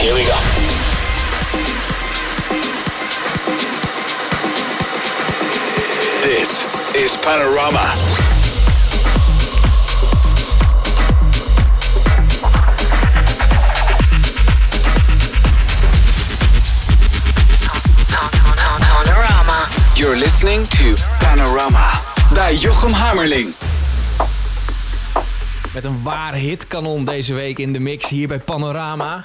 Here we go. This is Panorama. Panorama. You're listening to Panorama bij Jochem Hammerling. Met een waar hitkanon deze week in de mix hier bij Panorama.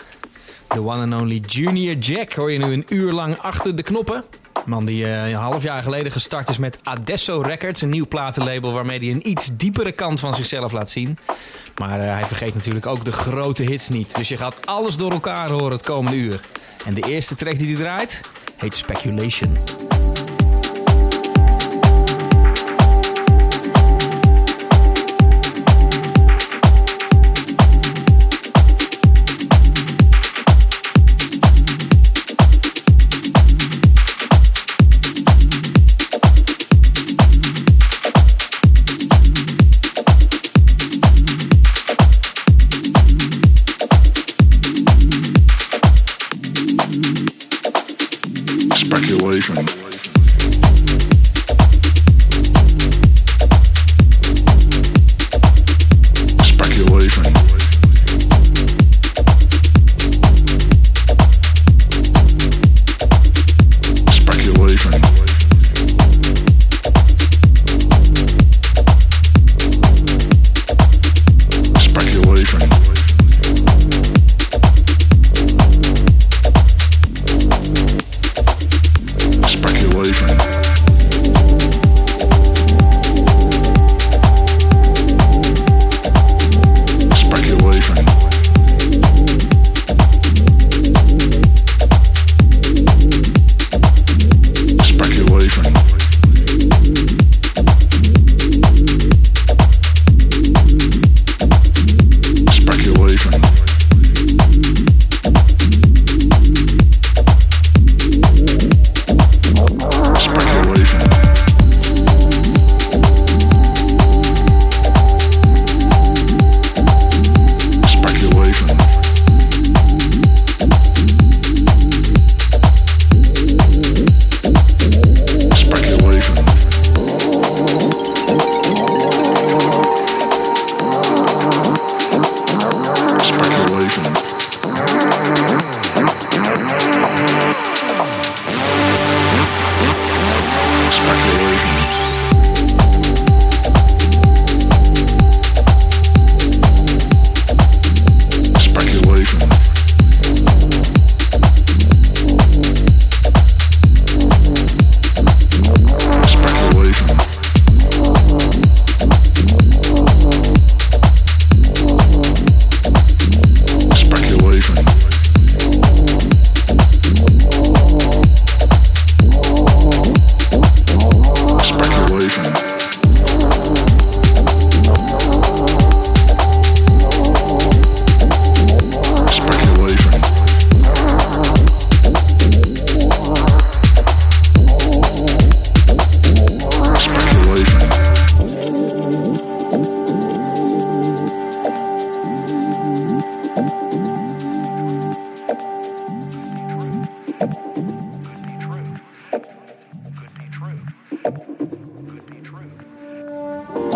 De one and only Junior Jack hoor je nu een uur lang achter de knoppen. Man die eh, een half jaar geleden gestart is met Adesso Records, een nieuw platenlabel waarmee hij een iets diepere kant van zichzelf laat zien. Maar eh, hij vergeet natuurlijk ook de grote hits niet. Dus je gaat alles door elkaar horen het komende uur. En de eerste track die hij draait heet Speculation. Dankeschön.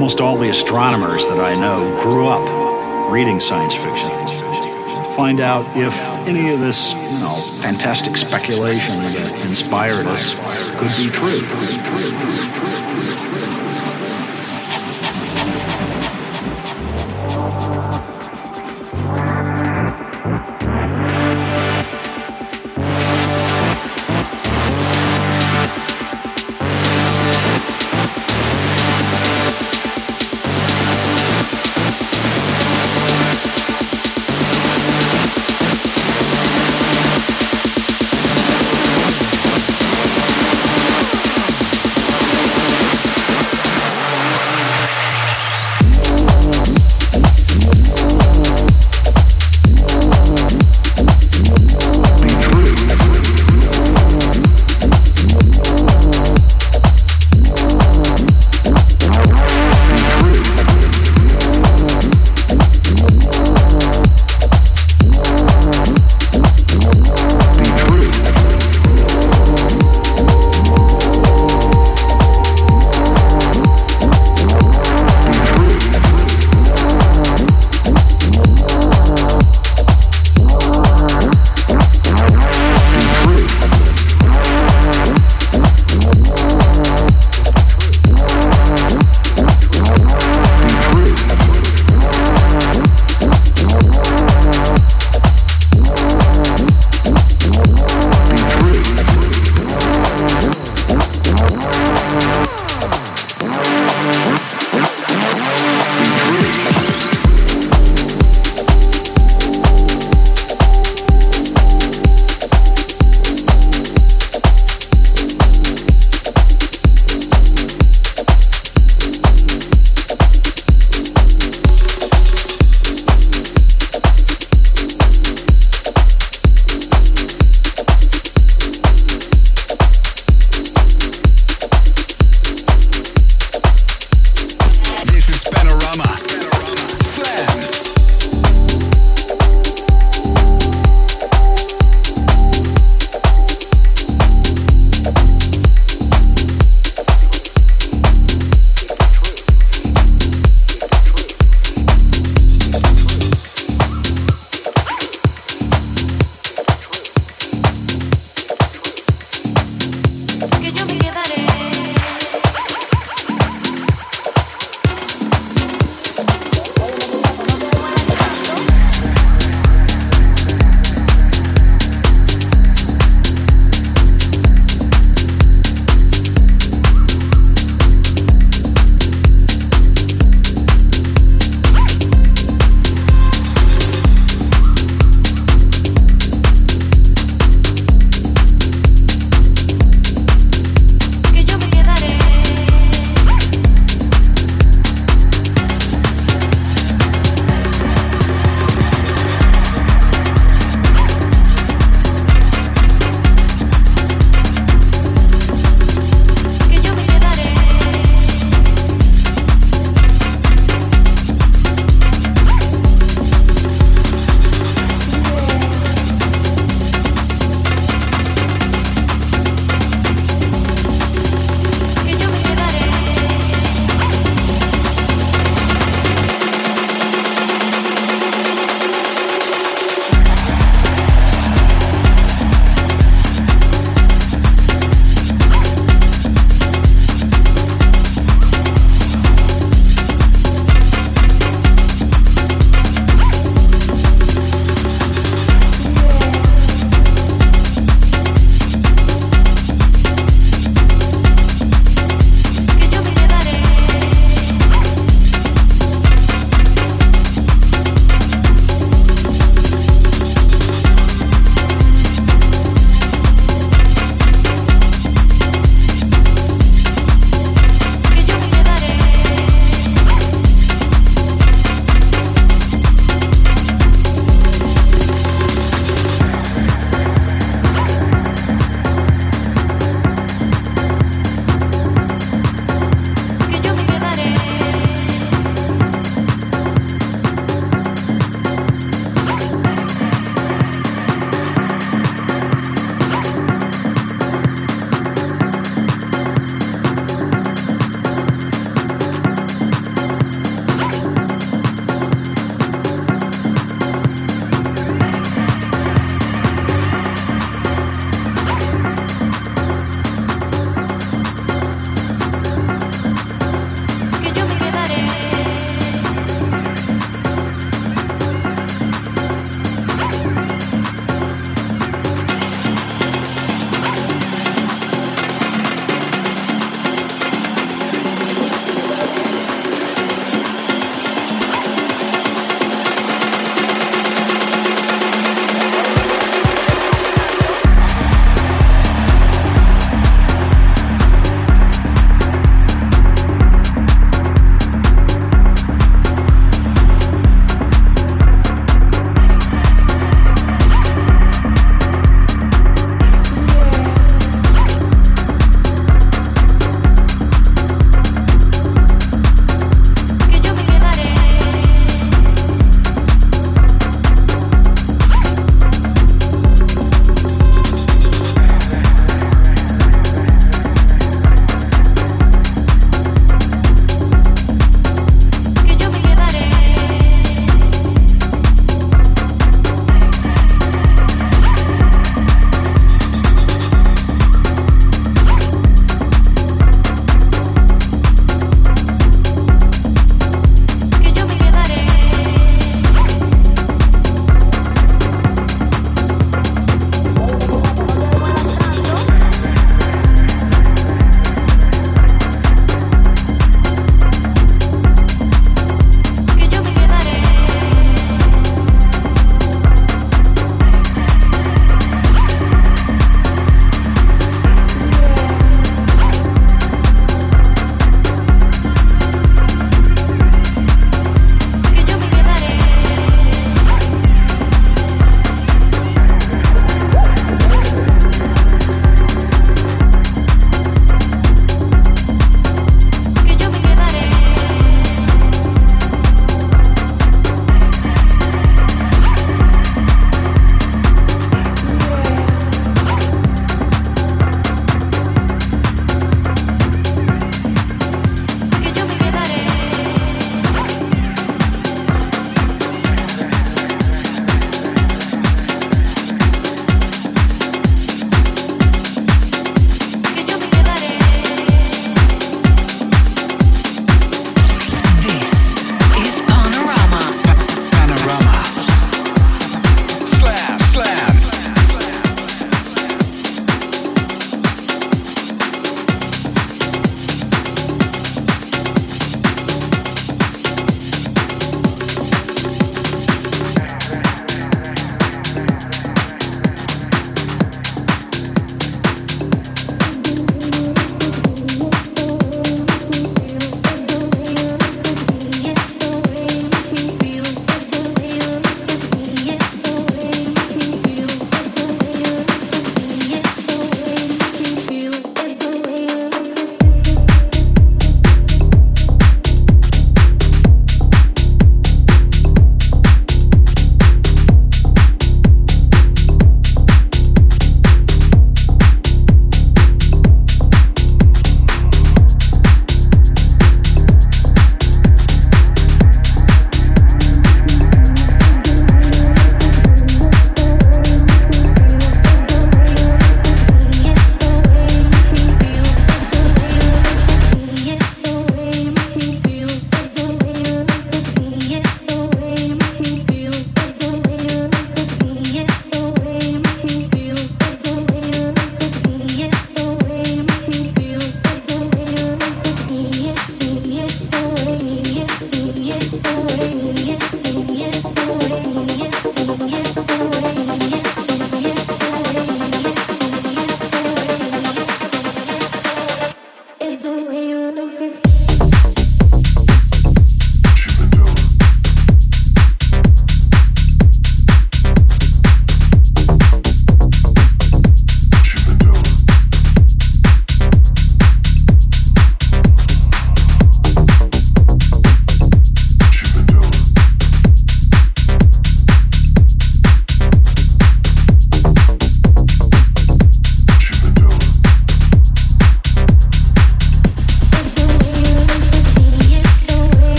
Almost all the astronomers that I know grew up reading science fiction. Find out if any of this, you know, fantastic speculation that inspired us could be true.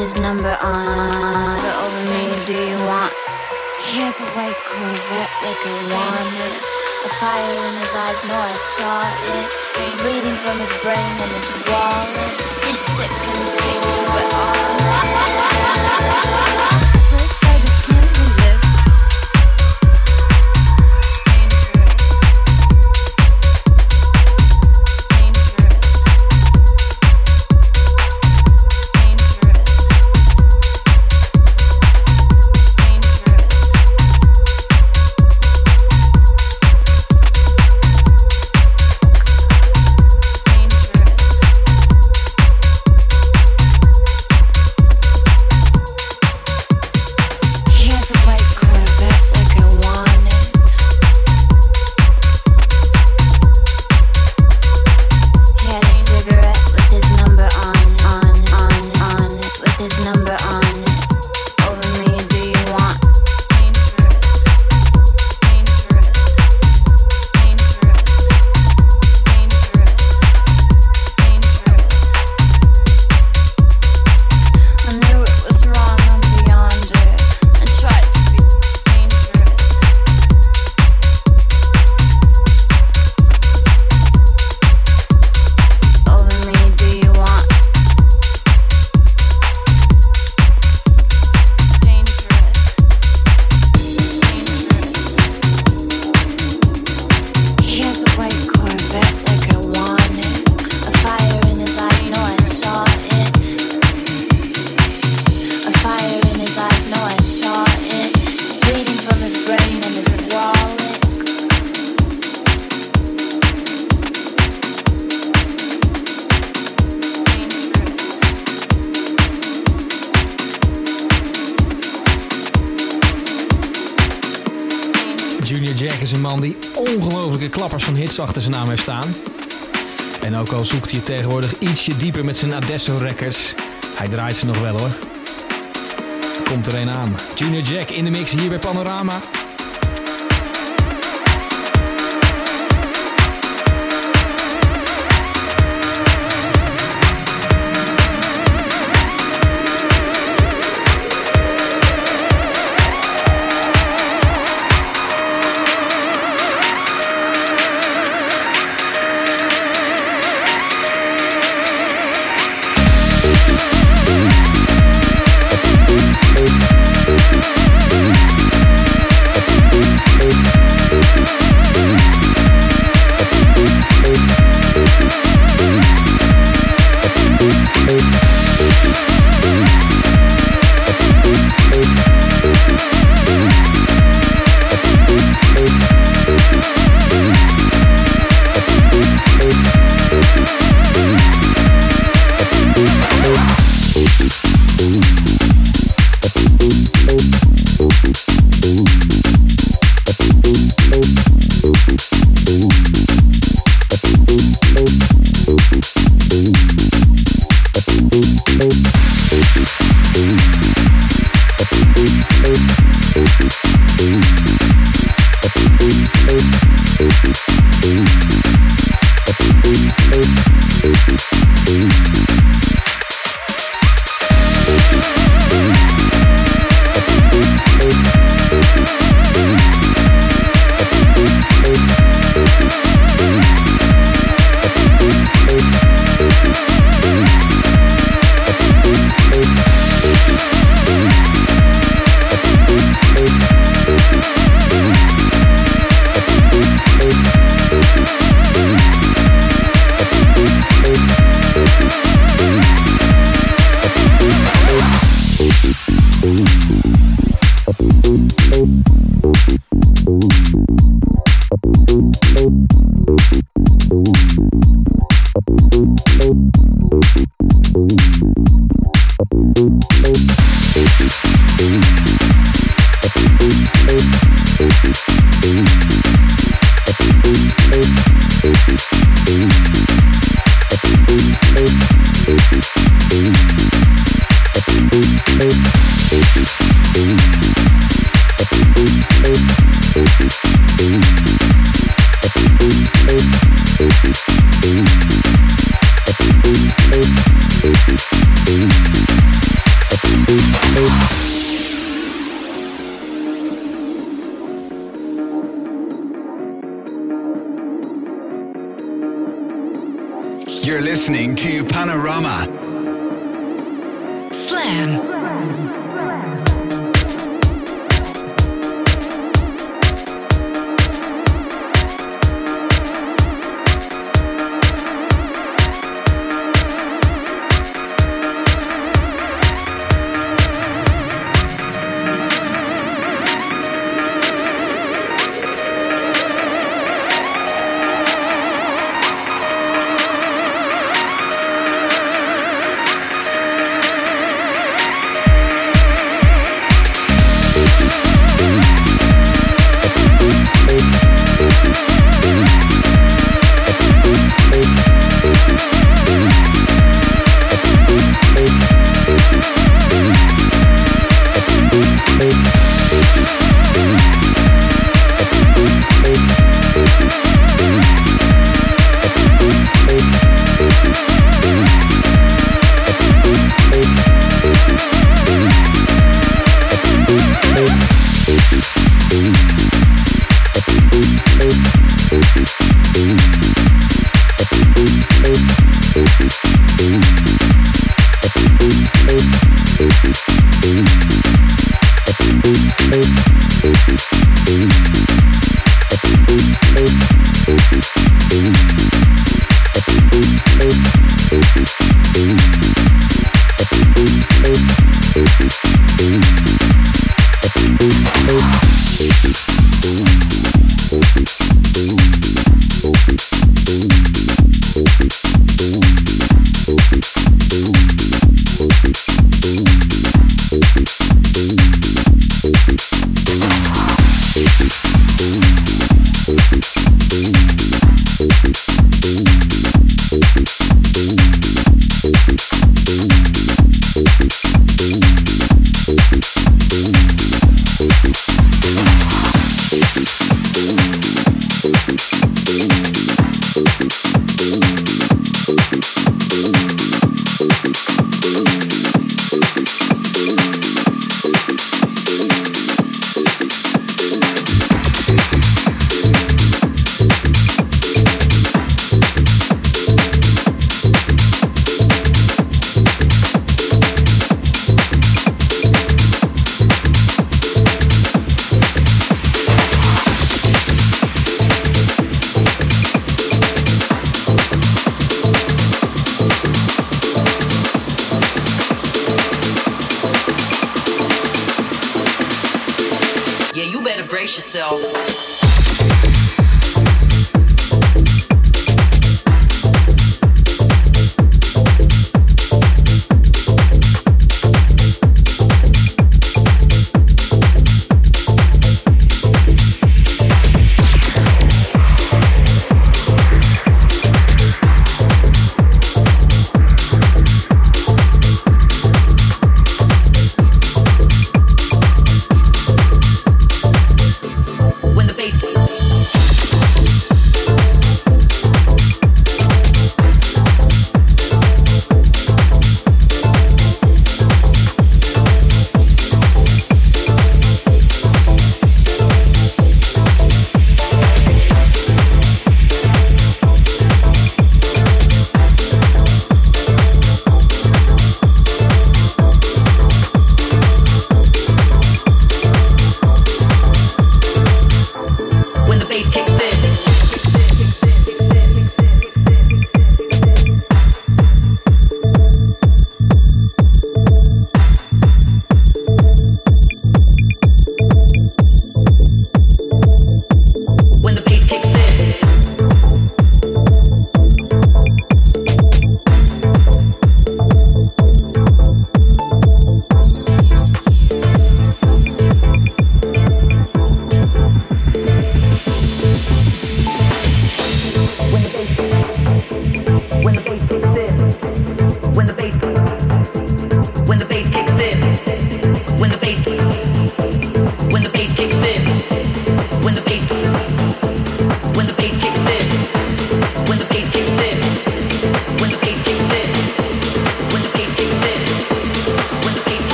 His number on. The over me do you want? Here's a white Corvette like a wanted A fire in his eyes, no I saw it. He's bleeding from his brain and his wallet. He's sick and he's taking all is een man die ongelofelijke klappers van hits achter zijn naam heeft staan. En ook al zoekt hij tegenwoordig ietsje dieper met zijn Adesso records, hij draait ze nog wel hoor. Komt er een aan. Junior Jack in de mix hier bij Panorama.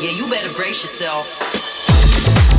Yeah, you better brace yourself.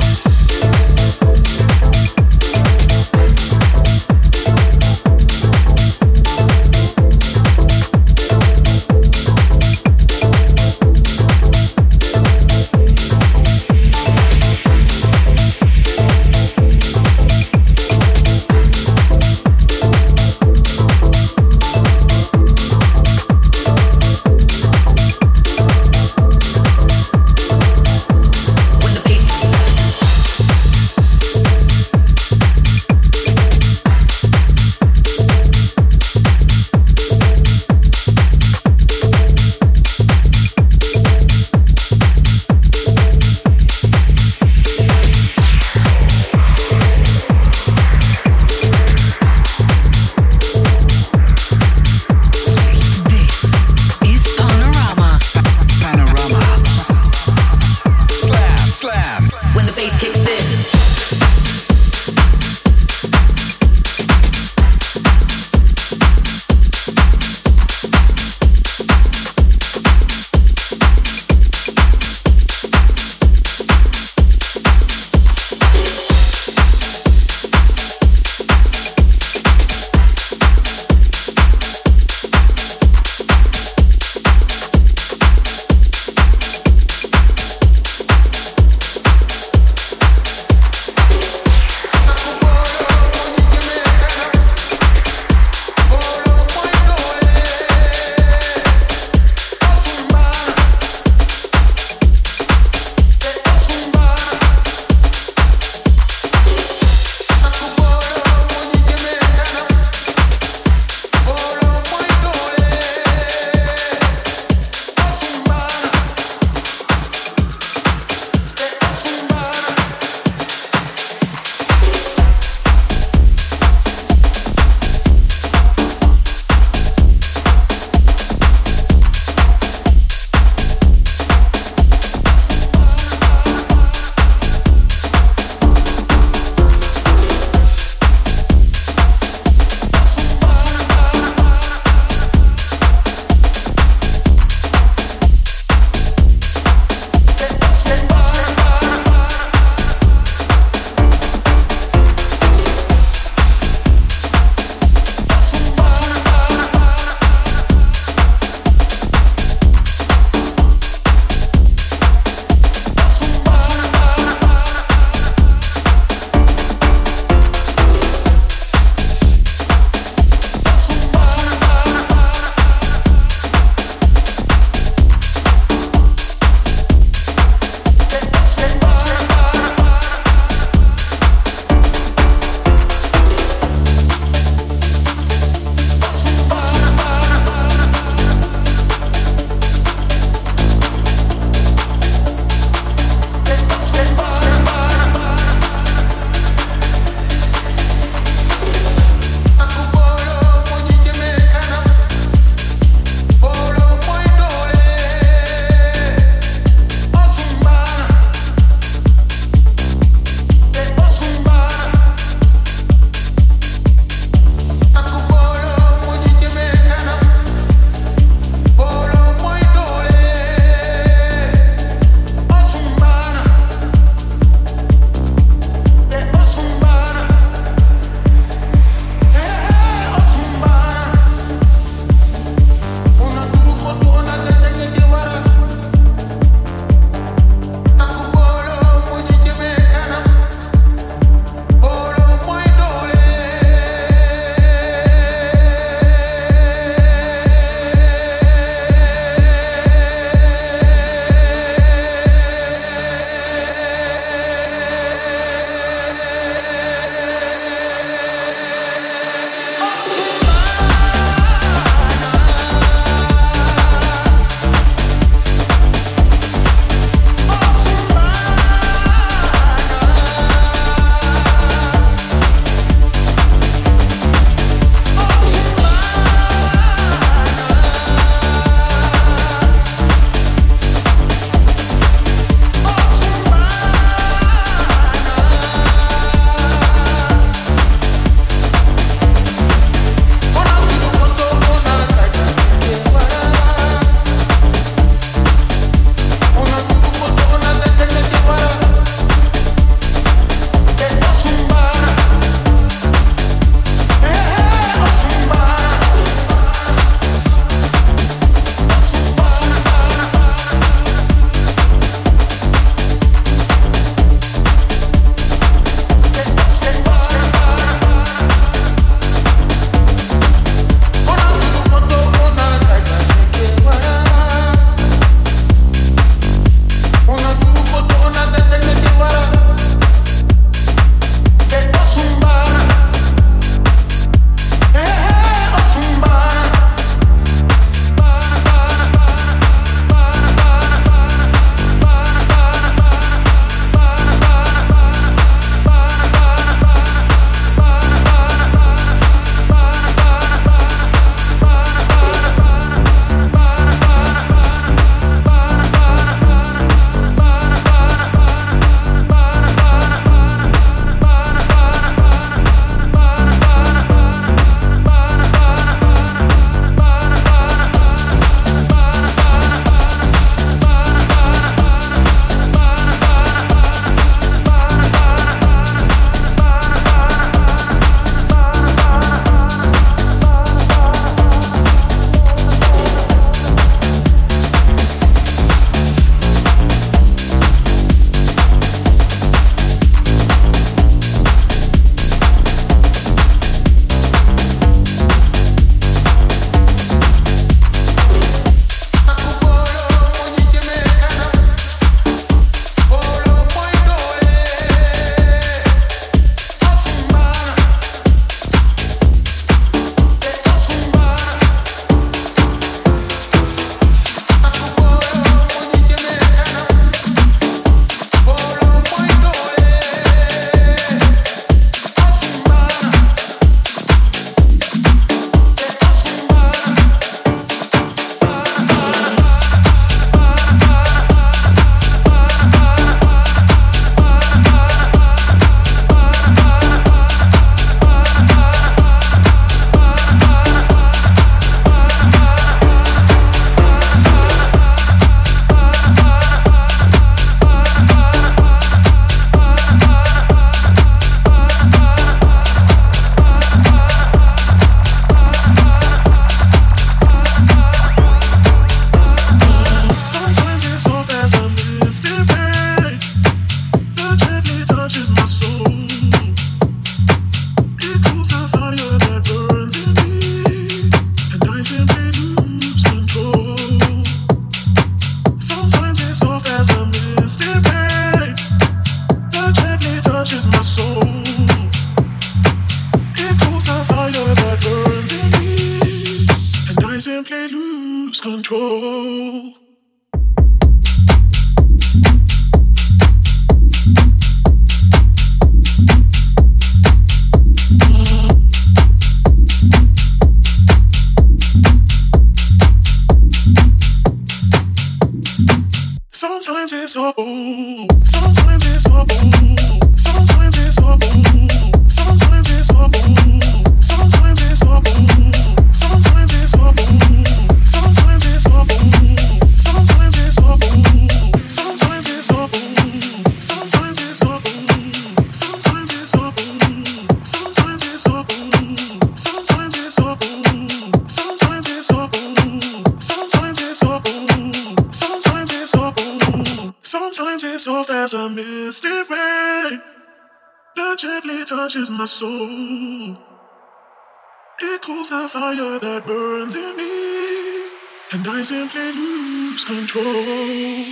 control.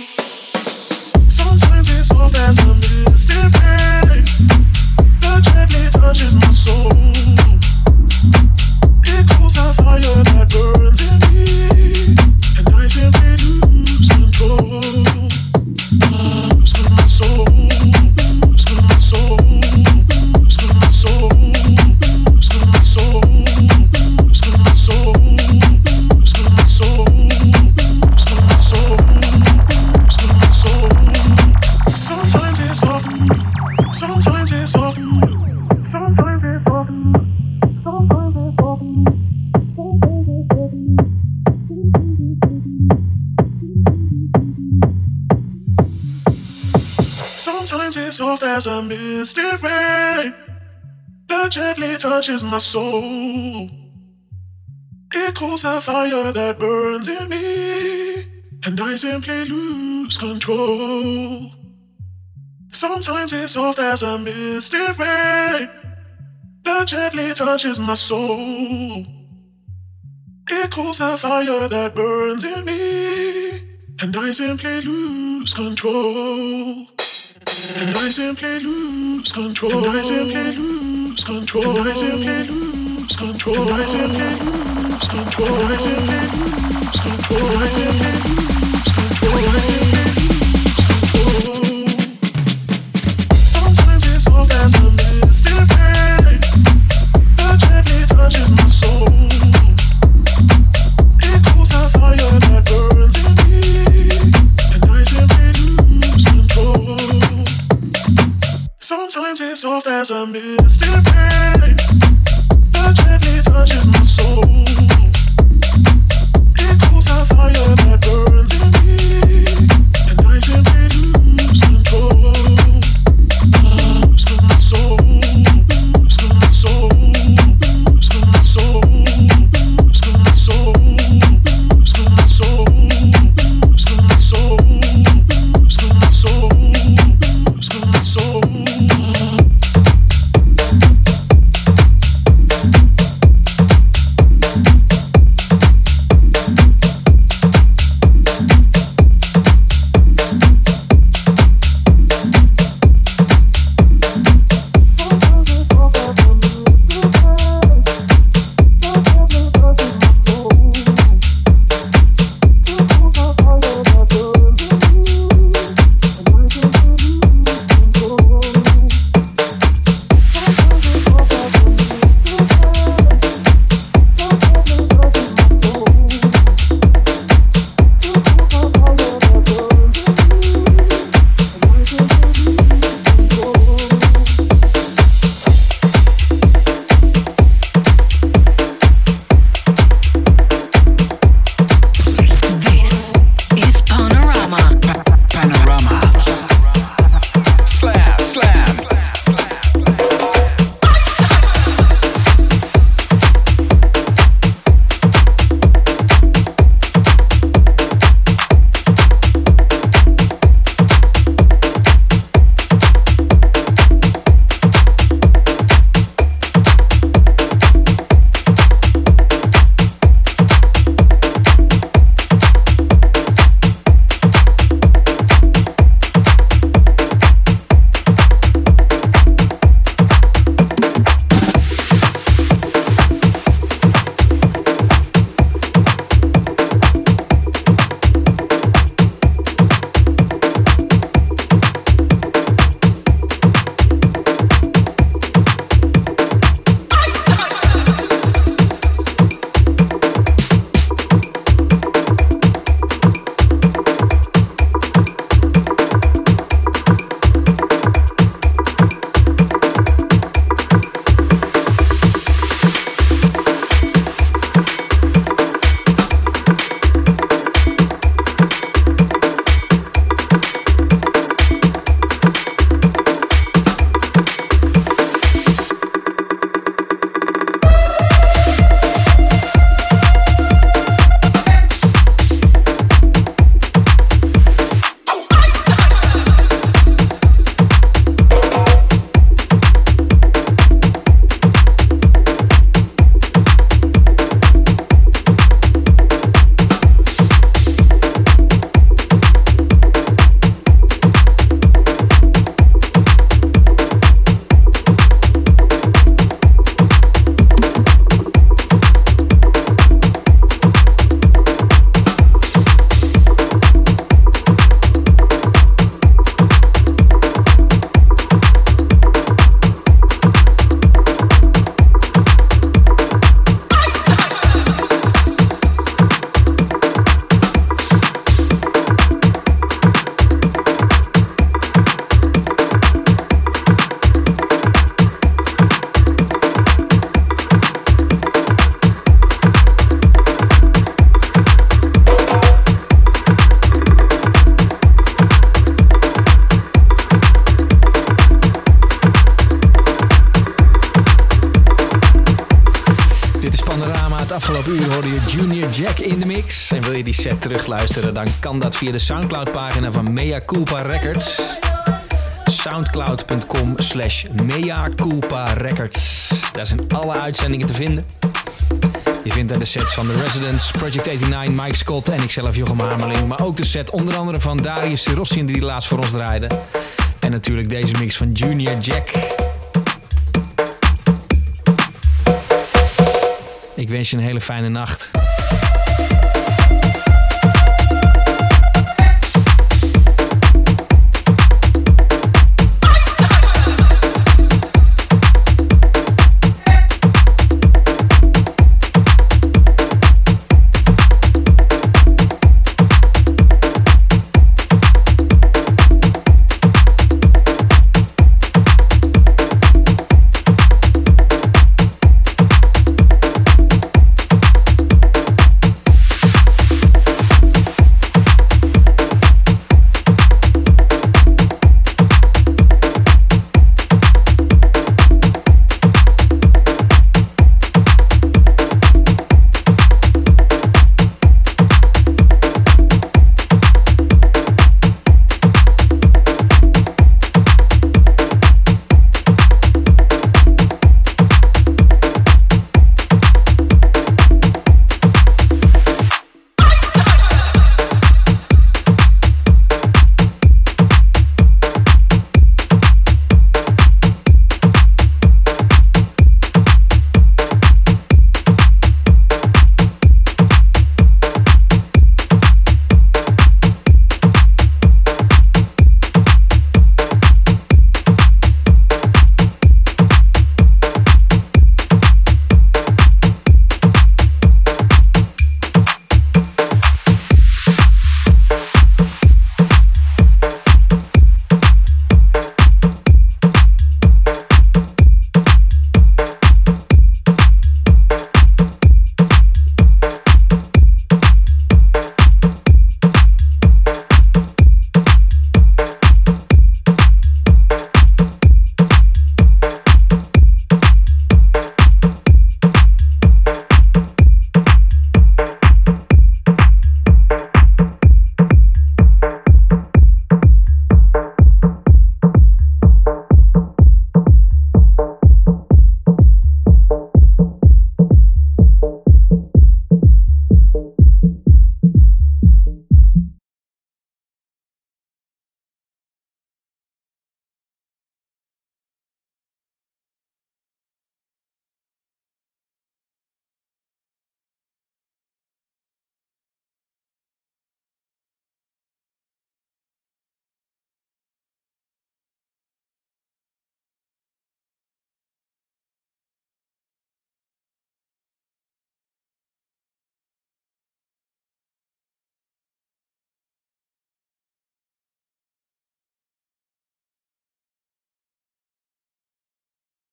as a misty rain that gently touches my soul. It cools the fire that burns in me, and I simply lose control. Sometimes it's soft as a misty rain that gently touches my soul. It cools the fire that burns in me, and I simply lose control. And I simply lose control. And I simply lose control. And I simply lose control. And I simply lose control. And I simply lose control. And I simply lose control. And I simply lose control. Sometimes it's soft as a mist. Still a pain. The gently touches my soul. as I'm still a set terugluisteren, dan kan dat via de Soundcloud-pagina van Mea Culpa Records. Soundcloud.com slash Mea Culpa Records. Daar zijn alle uitzendingen te vinden. Je vindt daar de sets van The Residents, Project 89, Mike Scott en ikzelf Jochem Hamerling. Maar ook de set onder andere van Darius Sirossian die laatst voor ons draaide. En natuurlijk deze mix van Junior Jack. Ik wens je een hele fijne nacht.